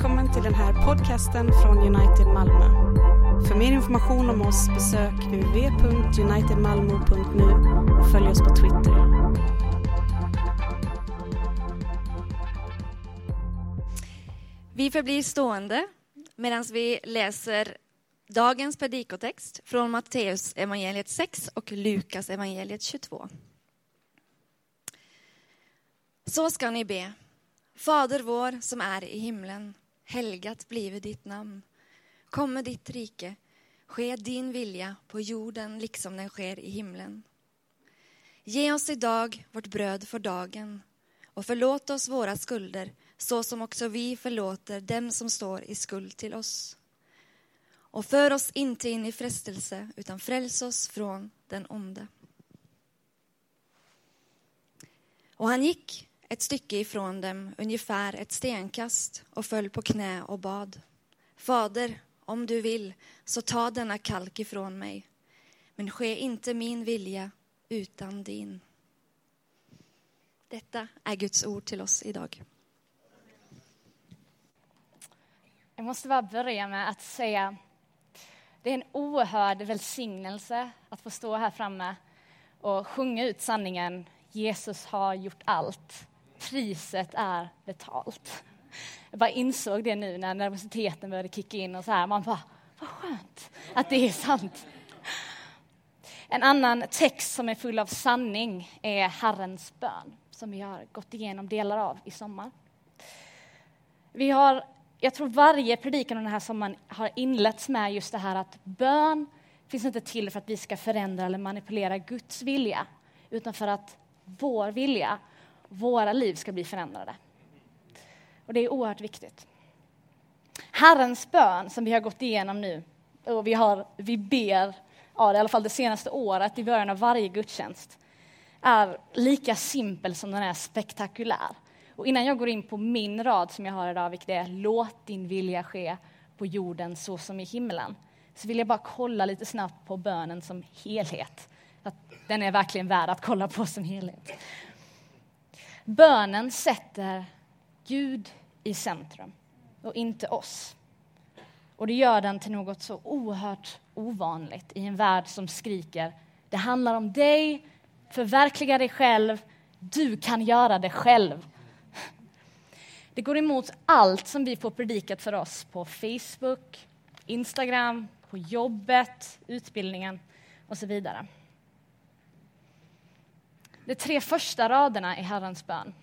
välkommen till den här podcasten från United Malmö. För mer information om oss besök uv.unitedmalmo.nu och följ oss på Twitter. Vi förblir stående medan vi läser dagens predikotext från Matteus evangeliet 6 och Lukas evangeliet 22. Så ska ni be. Fader vår som är i himlen. Helgat blive ditt namn. Komme ditt rike. Ske din vilja på jorden liksom den sker i himlen. Ge oss idag vårt bröd för dagen och förlåt oss våra skulder så som också vi förlåter dem som står i skuld till oss. Och för oss inte in i frestelse utan fräls oss från den onde. Och han gick ett stycke ifrån dem, ungefär ett stenkast, och föll på knä och bad. Fader, om du vill, så ta denna kalk ifrån mig. Men ske inte min vilja utan din. Detta är Guds ord till oss idag. Jag måste bara börja med att säga det är en oerhörd välsignelse att få stå här framme och sjunga ut sanningen Jesus har gjort allt. Priset är betalt. Jag bara insåg det nu när nervositeten började kicka in och så här. Man bara, vad skönt att det är sant. En annan text som är full av sanning är Herrens bön som vi har gått igenom delar av i sommar. Vi har, jag tror varje predikan den här sommaren har inletts med just det här att bön finns inte till för att vi ska förändra eller manipulera Guds vilja, utan för att vår vilja, våra liv ska bli förändrade. Och det är oerhört viktigt. Herrens bön som vi har gått igenom nu, och vi, har, vi ber, ja, i alla fall det senaste året, i början av varje gudstjänst, är lika simpel som den är spektakulär. Och innan jag går in på min rad som jag har idag, vilket är låt din vilja ske på jorden så som i himlen, så vill jag bara kolla lite snabbt på bönen som helhet. Att den är verkligen värd att kolla på som helhet. Bönen sätter Gud i centrum och inte oss. Och det gör den till något så oerhört ovanligt i en värld som skriker det handlar om dig, förverkliga dig själv, du kan göra det själv. Det går emot allt som vi får predikat för oss på Facebook, Instagram, på jobbet, utbildningen och så vidare. De tre första raderna i Herrens bön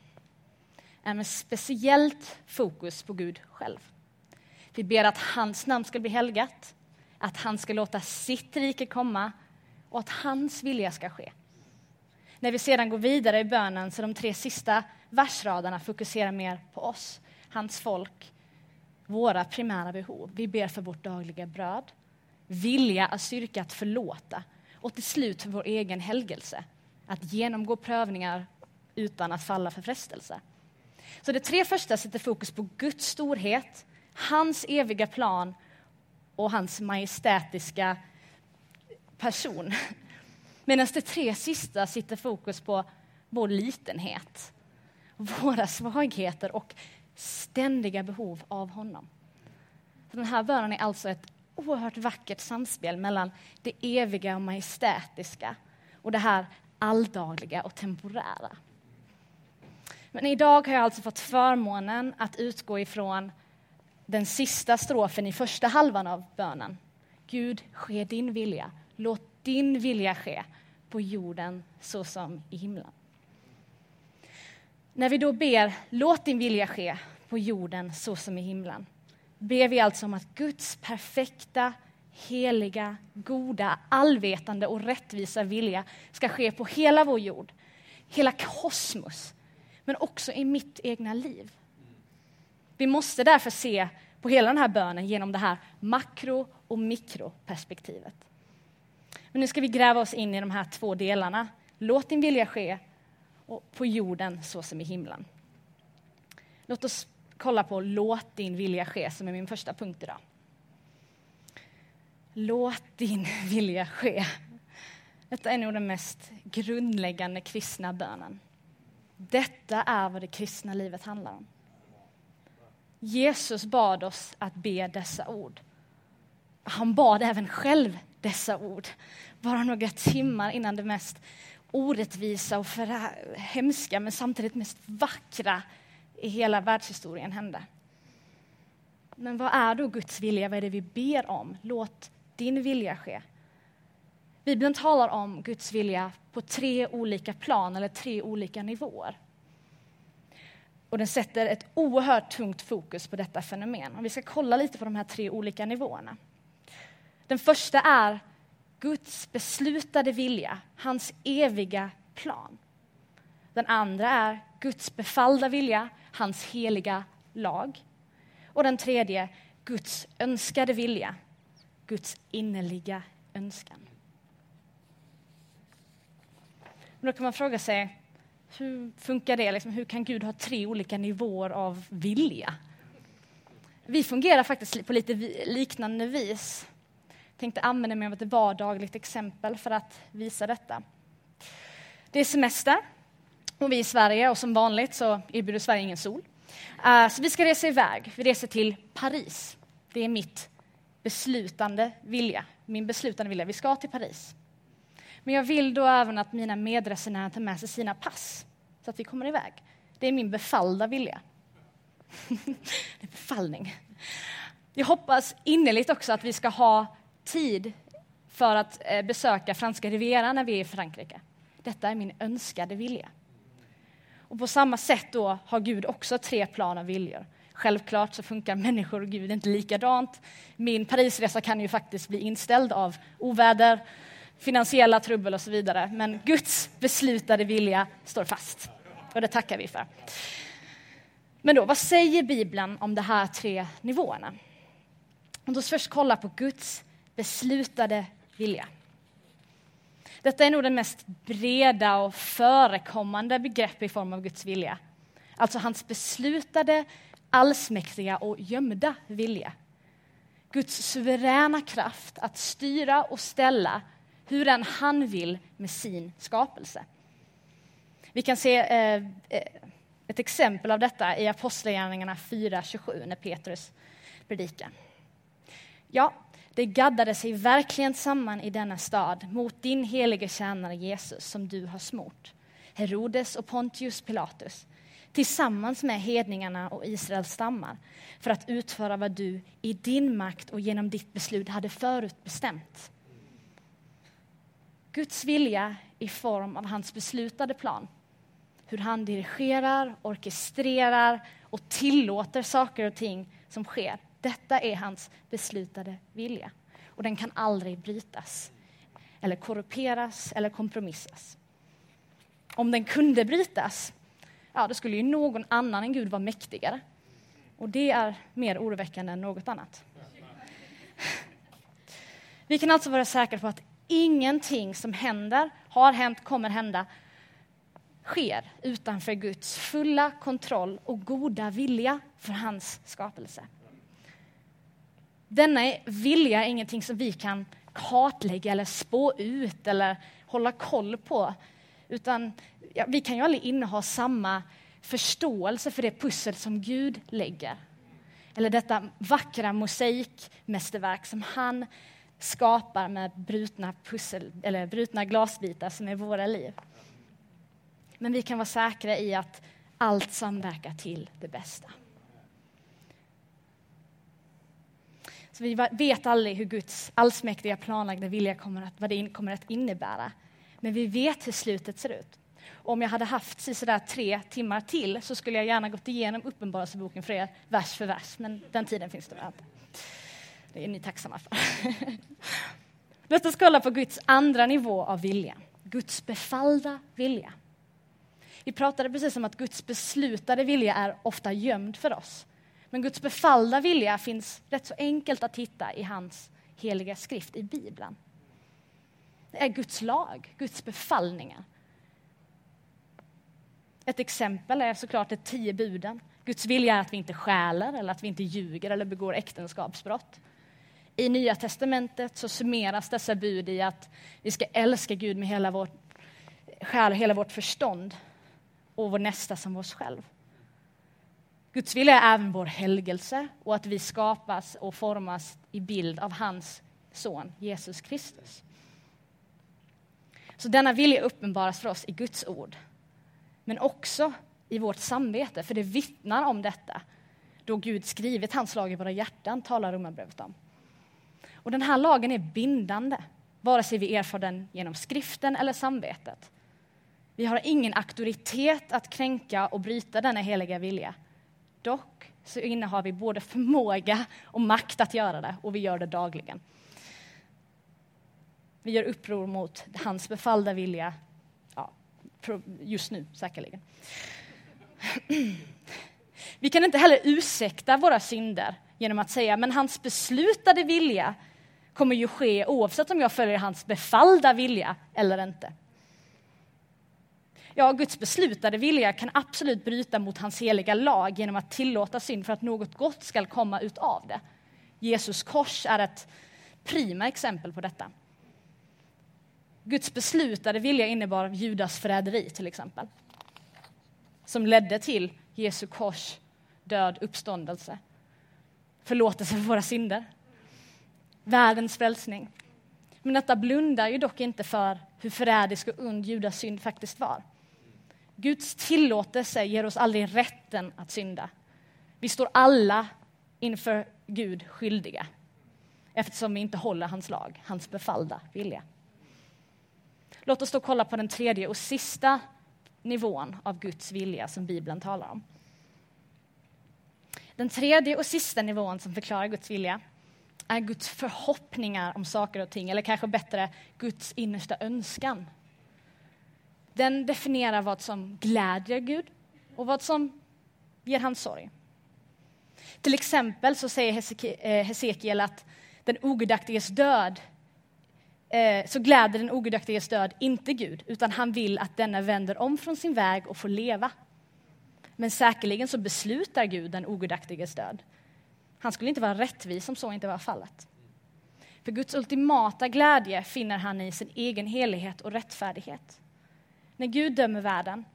är med speciellt fokus på Gud själv. Vi ber att hans namn ska bli helgat, att han ska låta sitt rike komma och att hans vilja ska ske. När vi sedan går vidare i bönen så de tre sista versraderna fokuserar mer på oss, hans folk, våra primära behov. Vi ber för vårt dagliga bröd, vilja och styrka att förlåta och till slut för vår egen helgelse, att genomgå prövningar utan att falla för frestelse. Så de tre första sätter fokus på Guds storhet, hans eviga plan och hans majestätiska person. Medan de tre sista sitter fokus på vår litenhet, våra svagheter och ständiga behov av honom. Den här bönen är alltså ett oerhört vackert samspel mellan det eviga och majestätiska och det här alldagliga och temporära. Men idag har jag alltså fått förmånen att utgå ifrån den sista strofen i första halvan av bönen. Gud, ske din vilja. Låt din vilja ske på jorden så som i himlen. När vi då ber låt din vilja ske på jorden så som i himlen ber vi alltså om att Guds perfekta, heliga, goda, allvetande och rättvisa vilja ska ske på hela vår jord, hela kosmos, men också i mitt egna liv. Vi måste därför se på hela den här bönen genom det här makro och mikroperspektivet. Men nu ska vi gräva oss in i de här två delarna. Låt din vilja ske och på jorden så som i himlen. Låt oss kolla på låt din vilja ske som är min första punkt idag. Låt din vilja ske. Detta är nog den mest grundläggande kristna bönen. Detta är vad det kristna livet handlar om. Jesus bad oss att be dessa ord. Han bad även själv dessa ord, bara några timmar innan det mest orättvisa och hemska, men samtidigt mest vackra i hela världshistorien hände. Men vad är då Guds vilja? Vad är det vi ber om? Låt din vilja ske. Bibeln talar om Guds vilja på tre olika plan eller tre olika nivåer. Och den sätter ett oerhört tungt fokus på detta fenomen. Och vi ska kolla lite på de här tre olika nivåerna. Den första är Guds beslutade vilja, hans eviga plan. Den andra är Guds befallda vilja, hans heliga lag. Och den tredje, Guds önskade vilja, Guds innerliga önskan. Men då kan man fråga sig, hur funkar det? Liksom, hur kan Gud ha tre olika nivåer av vilja? Vi fungerar faktiskt på lite liknande vis. Jag tänkte använda mig av ett vardagligt exempel för att visa detta. Det är semester och vi är i Sverige och som vanligt så erbjuder Sverige ingen sol. Eh, så vi ska resa iväg. Vi reser till Paris. Det är mitt beslutande vilja. Min beslutande vilja. Vi ska till Paris. Men jag vill då även att mina medresenärer tar med sig sina pass så att vi kommer iväg. Det är min befallda vilja. det är befallning. Jag hoppas innerligt också att vi ska ha tid för att eh, besöka franska rivieran när vi är i Frankrike. Detta är min önskade vilja. Och på samma sätt då har Gud också tre plan av viljor. Självklart så funkar människor och Gud inte likadant. Min Parisresa kan ju faktiskt bli inställd av oväder, finansiella trubbel och så vidare. Men Guds beslutade vilja står fast. Och det tackar vi för. Men då, vad säger Bibeln om de här tre nivåerna? Låt oss först kolla på Guds beslutade vilja. Detta är nog det mest breda och förekommande begrepp i form av Guds vilja. Alltså hans beslutade, allsmäktiga och gömda vilja. Guds suveräna kraft att styra och ställa hur den han vill med sin skapelse. Vi kan se eh, eh ett exempel av detta i Apostlagärningarna 4.27 när Petrus predikar. Ja, det gaddade sig verkligen samman i denna stad mot din helige tjänare Jesus som du har smort. Herodes och Pontius Pilatus tillsammans med hedningarna och Israels stammar för att utföra vad du i din makt och genom ditt beslut hade förutbestämt. Guds vilja i form av hans beslutade plan. Hur han dirigerar, orkestrerar och tillåter saker och ting som sker detta är hans beslutade vilja. Och den kan aldrig brytas, eller korrumperas eller kompromissas. Om den kunde brytas, ja, då skulle ju någon annan än Gud vara mäktigare. Och det är mer oroväckande än något annat. Vi kan alltså vara säkra på att ingenting som händer, har hänt, kommer hända sker utanför Guds fulla kontroll och goda vilja för hans skapelse. Denna vilja är ingenting som vi kan kartlägga eller spå ut eller hålla koll på. Utan ja, vi kan ju aldrig inneha samma förståelse för det pussel som Gud lägger. Eller detta vackra mosaikmästerverk som han skapar med brutna, pussel, eller brutna glasbitar som är våra liv. Men vi kan vara säkra i att allt samverkar till det bästa. Så vi vet aldrig hur Guds allsmäktiga planlagda vilja kommer att, vad det kommer att innebära. Men vi vet hur slutet ser ut. Om jag hade haft sådär tre timmar till så skulle jag gärna gått igenom Uppenbarelseboken för er, vers för vers. Men den tiden finns det väl inte. Det är ni tacksamma för. Låt oss kolla på Guds andra nivå av vilja. Guds befallda vilja. Vi pratade precis om att Guds beslutade vilja är ofta gömd för oss. Men Guds befallda vilja finns rätt så enkelt att hitta i hans heliga skrift, i Bibeln. Det är Guds lag, Guds befallningar. Ett exempel är såklart de tio buden. Guds vilja är att vi inte stjäler, eller att vi inte ljuger eller begår äktenskapsbrott. I Nya testamentet så summeras dessa bud i att vi ska älska Gud med hela vår själ och hela vårt förstånd och vår nästa som oss själv. Guds vilja är även vår helgelse och att vi skapas och formas i bild av hans son Jesus Kristus. Så denna vilja uppenbaras för oss i Guds ord, men också i vårt samvete, för det vittnar om detta då Gud skrivit hans lag i våra hjärtan, talar Romarbrevet om. Och den här lagen är bindande, vare sig vi erfar den genom skriften eller samvetet. Vi har ingen auktoritet att kränka och bryta denna heliga vilja. Dock så innehar vi både förmåga och makt att göra det, och vi gör det dagligen. Vi gör uppror mot hans befallda vilja, ja, just nu säkerligen. Vi kan inte heller ursäkta våra synder genom att säga men hans beslutade vilja kommer ju ske oavsett om jag följer hans befallda vilja eller inte. Ja, Guds beslutade vilja kan absolut bryta mot hans heliga lag genom att tillåta synd för att något gott ska komma ut av det. Jesus kors är ett prima exempel på detta. Guds beslutade vilja innebar Judas förräderi till exempel. Som ledde till Jesu kors, död, uppståndelse. Förlåtelse för våra synder. Världens frälsning. Men detta blundar ju dock inte för hur förrädisk och ond Judas synd faktiskt var. Guds tillåtelse ger oss aldrig rätten att synda. Vi står alla inför Gud skyldiga eftersom vi inte håller hans lag, hans befallda vilja. Låt oss då kolla på den tredje och sista nivån av Guds vilja som Bibeln talar om. Den tredje och sista nivån som förklarar Guds vilja är Guds förhoppningar om saker och ting, eller kanske bättre, Guds innersta önskan. Den definierar vad som glädjer Gud och vad som ger hans sorg. Till exempel så säger eh, Hesekiel att den ogudaktiges död Eh, så gläder den ogudaktiges död inte Gud, utan han vill att denna vänder om från sin väg och får leva. Men säkerligen så beslutar Gud den ogudaktiges död. Han skulle inte vara rättvis om så inte var fallet. För Guds ultimata glädje finner han i sin egen helighet och rättfärdighet. När Gud dömer världen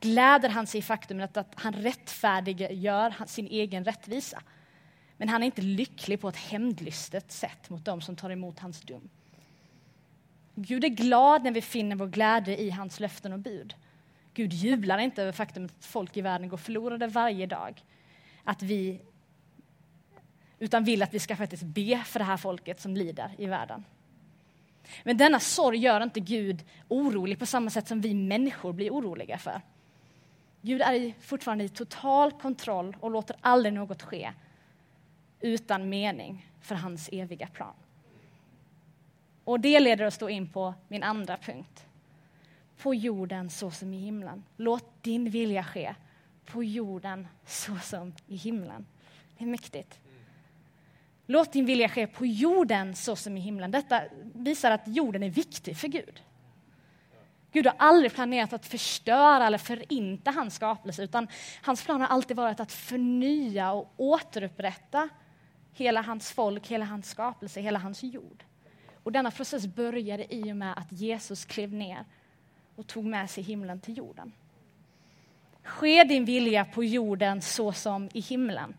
gläder han sig i faktumet att han rättfärdiggör sin egen rättvisa. Men han är inte lycklig på ett hämndlystet sätt mot dem som tar emot hans dom. Gud är glad när vi finner vår glädje i hans löften och bud. Gud jublar inte över faktumet att folk i världen går förlorade varje dag. Att vi, utan vill att vi ska faktiskt be för det här folket som lider i världen. Men denna sorg gör inte Gud orolig på samma sätt som vi människor blir oroliga för. Gud är fortfarande i total kontroll och låter aldrig något ske utan mening för hans eviga plan. Och det leder oss då in på min andra punkt. På jorden så som i himlen. Låt din vilja ske på jorden så som i himlen. Det är mäktigt. Låt din vilja ske på jorden så som i himlen. Detta visar att jorden är viktig för Gud. Gud har aldrig planerat att förstöra eller förinta hans skapelse, utan hans plan har alltid varit att förnya och återupprätta hela hans folk, hela hans skapelse, hela hans jord. Och denna process började i och med att Jesus klev ner och tog med sig himlen till jorden. Ske din vilja på jorden så som i himlen.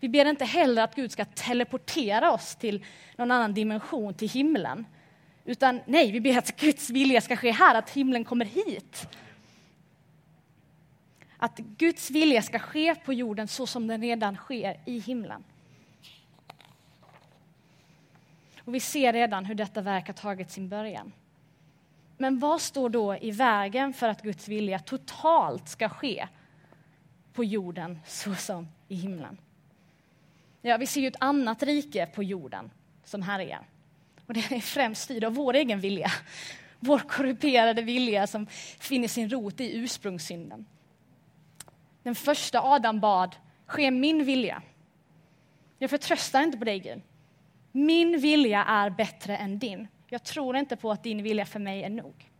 Vi ber inte heller att Gud ska teleportera oss till någon annan dimension, till himlen. Utan nej, vi ber att Guds vilja ska ske här, att himlen kommer hit. Att Guds vilja ska ske på jorden så som den redan sker i himlen. Och vi ser redan hur detta verk har tagit sin början. Men vad står då i vägen för att Guds vilja totalt ska ske på jorden så som i himlen? Ja, vi ser ju ett annat rike på jorden som härjar. Och det är främst styrd av vår egen vilja. Vår korrumperade vilja som finner sin rot i ursprungssynden. Den första Adam bad, ske min vilja. Jag förtröstar inte på dig, Gud. Min vilja är bättre än din. Jag tror inte på att din vilja för mig är nog.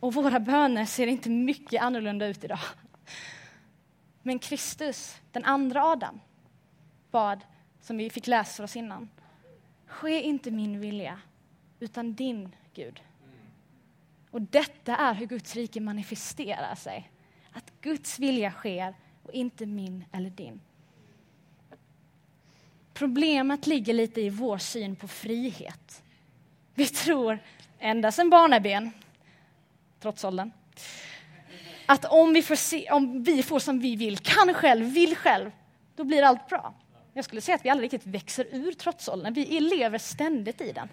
Och våra böner ser inte mycket annorlunda ut idag. Men Kristus, den andra Adam, bad, som vi fick läsa för oss innan, ske inte min vilja, utan din, Gud. Och detta är hur Guds rike manifesterar sig. Att Guds vilja sker och inte min eller din. Problemet ligger lite i vår syn på frihet. Vi tror, ända sedan barnaben, trots åldern, att om vi, får se, om vi får som vi vill, kan själv, vill själv, då blir allt bra. Jag skulle säga att vi aldrig riktigt växer ur trotsåldern, vi lever ständigt i den.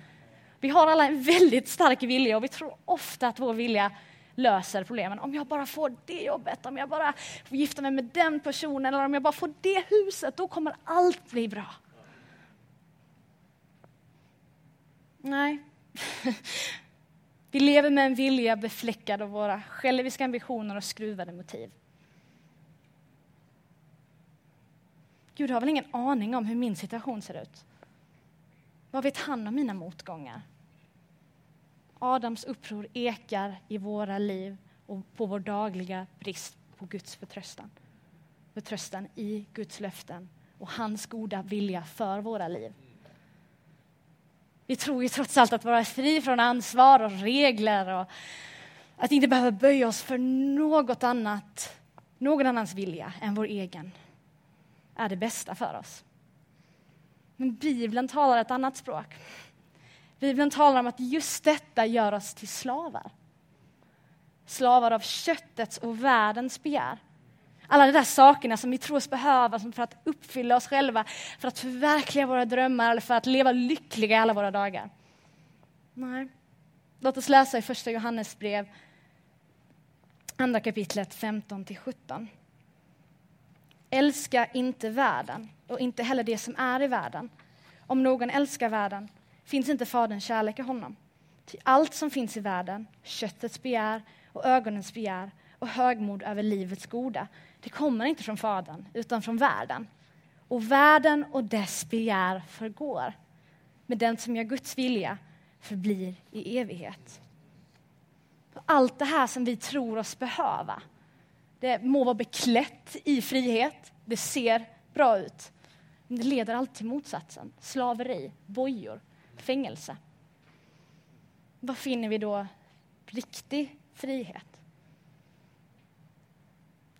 Vi har alla en väldigt stark vilja och vi tror ofta att vår vilja löser problemen. Om jag bara får det jobbet, om jag bara får gifta mig med den personen eller om jag bara får det huset, då kommer allt bli bra. Nej. Vi lever med en vilja befläckad av våra själviska ambitioner och skruvade motiv. Gud har väl ingen aning om hur min situation ser ut? Vad vet han om mina motgångar? Adams uppror ekar i våra liv och på vår dagliga brist på Guds förtröstan. Förtröstan i Guds löften och hans goda vilja för våra liv. Vi tror ju trots allt att vara fri från ansvar och regler och att inte behöva böja oss för något annat, någon annans vilja än vår egen, är det bästa för oss. Men Bibeln talar ett annat språk. Bibeln talar om att just detta gör oss till slavar. Slavar av köttets och världens begär. Alla de där sakerna som vi tror oss behöva för att uppfylla oss själva, för att förverkliga våra drömmar eller för att leva lyckliga alla våra dagar. Nej. Låt oss läsa i första Johannesbrev, andra kapitlet 15 till 17. Älska inte världen och inte heller det som är i världen. Om någon älskar världen finns inte Faderns kärlek i honom. Till allt som finns i världen, köttets begär och ögonens begär och högmod över livets goda, det kommer inte från Fadern, utan från världen. Och världen och dess begär förgår. Men den som gör Guds vilja förblir i evighet. Allt det här som vi tror oss behöva, det må vara beklätt i frihet, det ser bra ut, men det leder alltid till motsatsen. Slaveri, bojor, fängelse. Var finner vi då riktig frihet?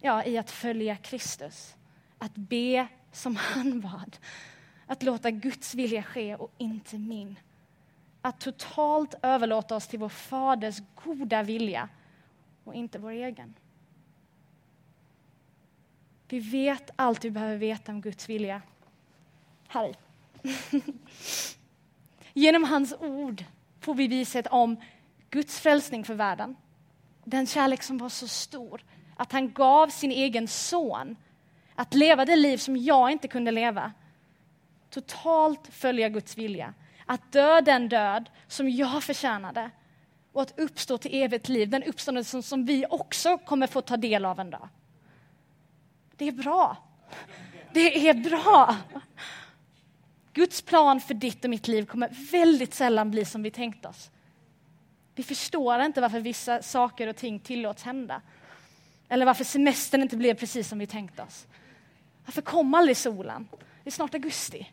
Ja, i att följa Kristus. Att be som han bad. Att låta Guds vilja ske och inte min. Att totalt överlåta oss till vår Faders goda vilja och inte vår egen. Vi vet allt vi behöver veta om Guds vilja. Här i. Genom hans ord får vi vishet om Guds frälsning för världen. Den kärlek som var så stor att han gav sin egen son att leva det liv som jag inte kunde leva. Totalt följa Guds vilja. Att dö den död som jag förtjänade och att uppstå till evigt liv, den uppståndelse som vi också kommer få ta del av en dag. Det är bra. Det är bra. Guds plan för ditt och mitt liv kommer väldigt sällan bli som vi tänkt oss. Vi förstår inte varför vissa saker och ting tillåts hända. Eller varför semestern inte blev precis som vi tänkt oss. Varför kom aldrig solen? Det är snart augusti.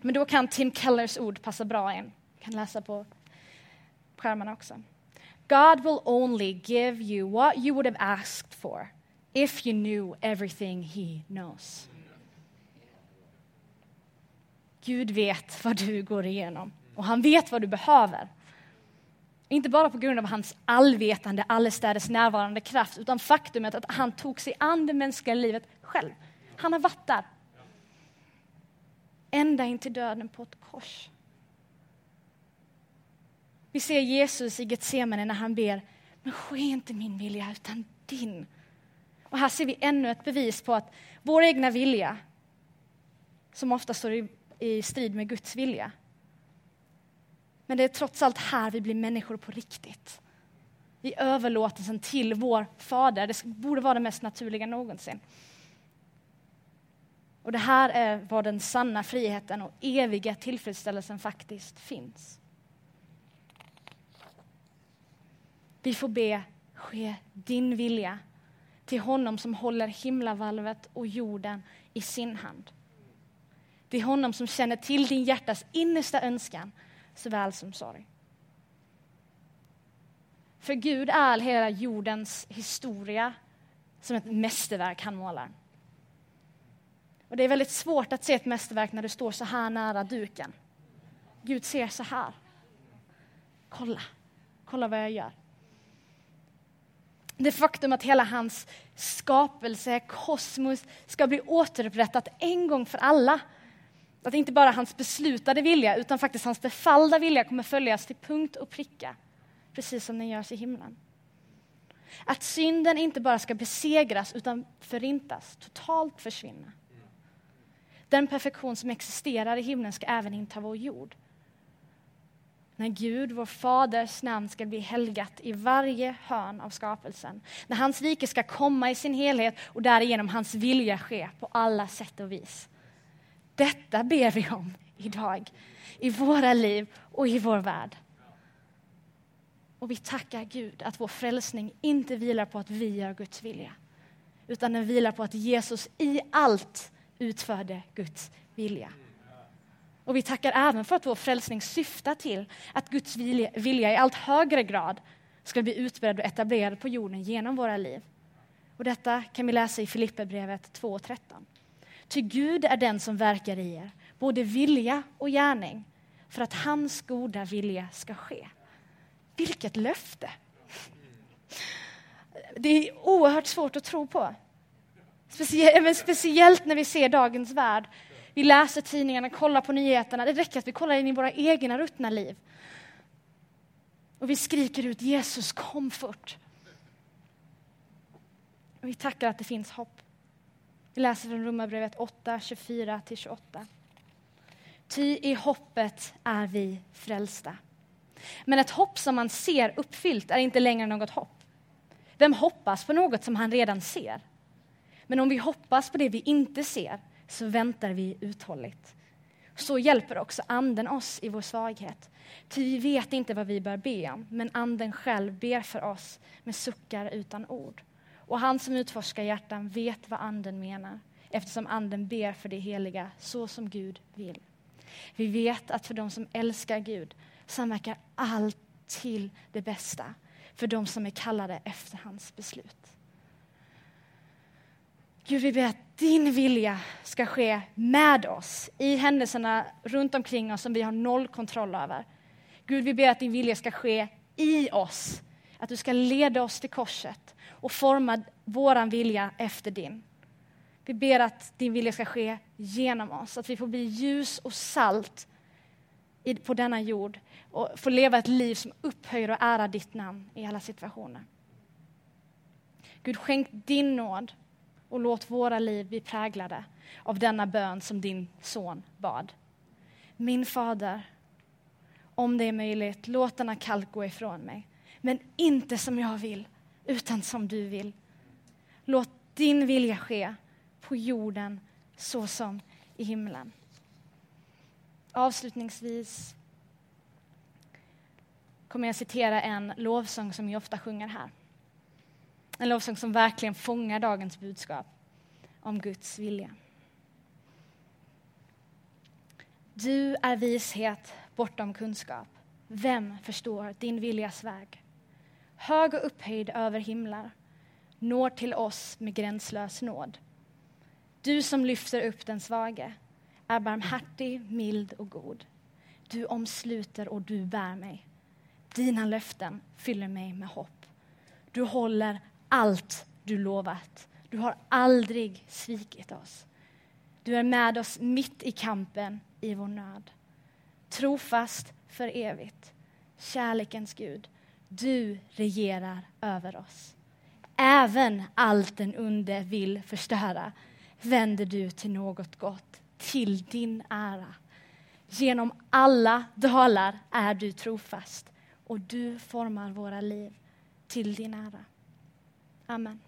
Men då kan Tim Kellers ord passa bra in. Jag kan läsa på skärmarna också. God will only give you what you would have asked for if you knew everything he knows. Gud vet vad du går igenom och han vet vad du behöver. Inte bara på grund av hans allvetande, allestädes närvarande kraft, utan faktumet att han tog sig an det mänskliga livet själv. Han har varit där. Ända in till döden på ett kors. Vi ser Jesus i Getsemane när han ber, men ske inte min vilja utan din. Och här ser vi ännu ett bevis på att vår egna vilja, som ofta står i, i strid med Guds vilja, men det är trots allt här vi blir människor på riktigt. I överlåtelsen till vår Fader. Det borde vara det mest naturliga någonsin. Och det här är var den sanna friheten och eviga tillfredsställelsen faktiskt finns. Vi får be, ske din vilja till honom som håller himlavalvet och jorden i sin hand. Till honom som känner till din hjärtas innersta önskan såväl som sorg. För Gud är hela jordens historia som ett mästerverk han målar. Och Det är väldigt svårt att se ett mästerverk när du står så här nära duken. Gud ser så här. Kolla, kolla vad jag gör. Det faktum att hela hans skapelse, kosmos, ska bli återupprättat en gång för alla. Att inte bara hans beslutade vilja, utan faktiskt hans befallda vilja kommer följas till punkt och pricka, precis som den görs i himlen. Att synden inte bara ska besegras, utan förintas, totalt försvinna. Den perfektion som existerar i himlen ska även inta vår jord. När Gud, vår faders namn, ska bli helgat i varje hörn av skapelsen. När hans rike ska komma i sin helhet och därigenom hans vilja ske på alla sätt och vis. Detta ber vi om idag, i våra liv och i vår värld. Och vi tackar Gud att vår frälsning inte vilar på att vi gör Guds vilja, utan den vilar på att Jesus i allt utförde Guds vilja. Och vi tackar även för att vår frälsning syftar till att Guds vilja, vilja i allt högre grad ska bli utbredd och etablerad på jorden genom våra liv. Och detta kan vi läsa i Filipperbrevet 2.13. Ty Gud är den som verkar i er, både vilja och gärning, för att hans goda vilja ska ske. Vilket löfte! Det är oerhört svårt att tro på. Speciellt, speciellt när vi ser dagens värld. Vi läser tidningarna, kollar på nyheterna. Det räcker att vi kollar in i våra egna ruttna liv. Och vi skriker ut Jesus, kom fort. Och vi tackar att det finns hopp. Vi läser från Romarbrevet 8, 24-28. Ty i hoppet är vi frälsta. Men ett hopp som man ser uppfyllt är inte längre något hopp. Vem hoppas på något som han redan ser? Men om vi hoppas på det vi inte ser så väntar vi uthålligt. Så hjälper också Anden oss i vår svaghet. Ty vi vet inte vad vi bör be om, men Anden själv ber för oss med suckar utan ord. Och han som utforskar hjärtan vet vad Anden menar, eftersom Anden ber för det heliga så som Gud vill. Vi vet att för de som älskar Gud samverkar allt till det bästa för de som är kallade efter hans beslut. Gud, vi ber att din vilja ska ske med oss i händelserna runt omkring oss som vi har noll kontroll över. Gud, vi ber att din vilja ska ske i oss, att du ska leda oss till korset och forma vår vilja efter din. Vi ber att din vilja ska ske genom oss, att vi får bli ljus och salt på denna jord och få leva ett liv som upphöjer och ärar ditt namn i alla situationer. Gud, skänk din nåd och låt våra liv bli präglade av denna bön som din son bad. Min fader, om det är möjligt, låt denna kalk gå ifrån mig. Men inte som jag vill, utan som du vill. Låt din vilja ske på jorden så som i himlen. Avslutningsvis kommer jag citera en lovsång som vi ofta sjunger här. En lovsång som verkligen fångar dagens budskap om Guds vilja. Du är vishet bortom kunskap. Vem förstår din viljas väg? Hög och upphöjd över himlar, når till oss med gränslös nåd. Du som lyfter upp den svage är barmhärtig, mild och god. Du omsluter och du bär mig. Dina löften fyller mig med hopp. Du håller allt du lovat. Du har aldrig svikit oss. Du är med oss mitt i kampen i vår nöd. Trofast för evigt. Kärlekens Gud, du regerar över oss. Även allt den onde vill förstöra vänder du till något gott, till din ära. Genom alla dalar är du trofast och du formar våra liv till din ära. Amen.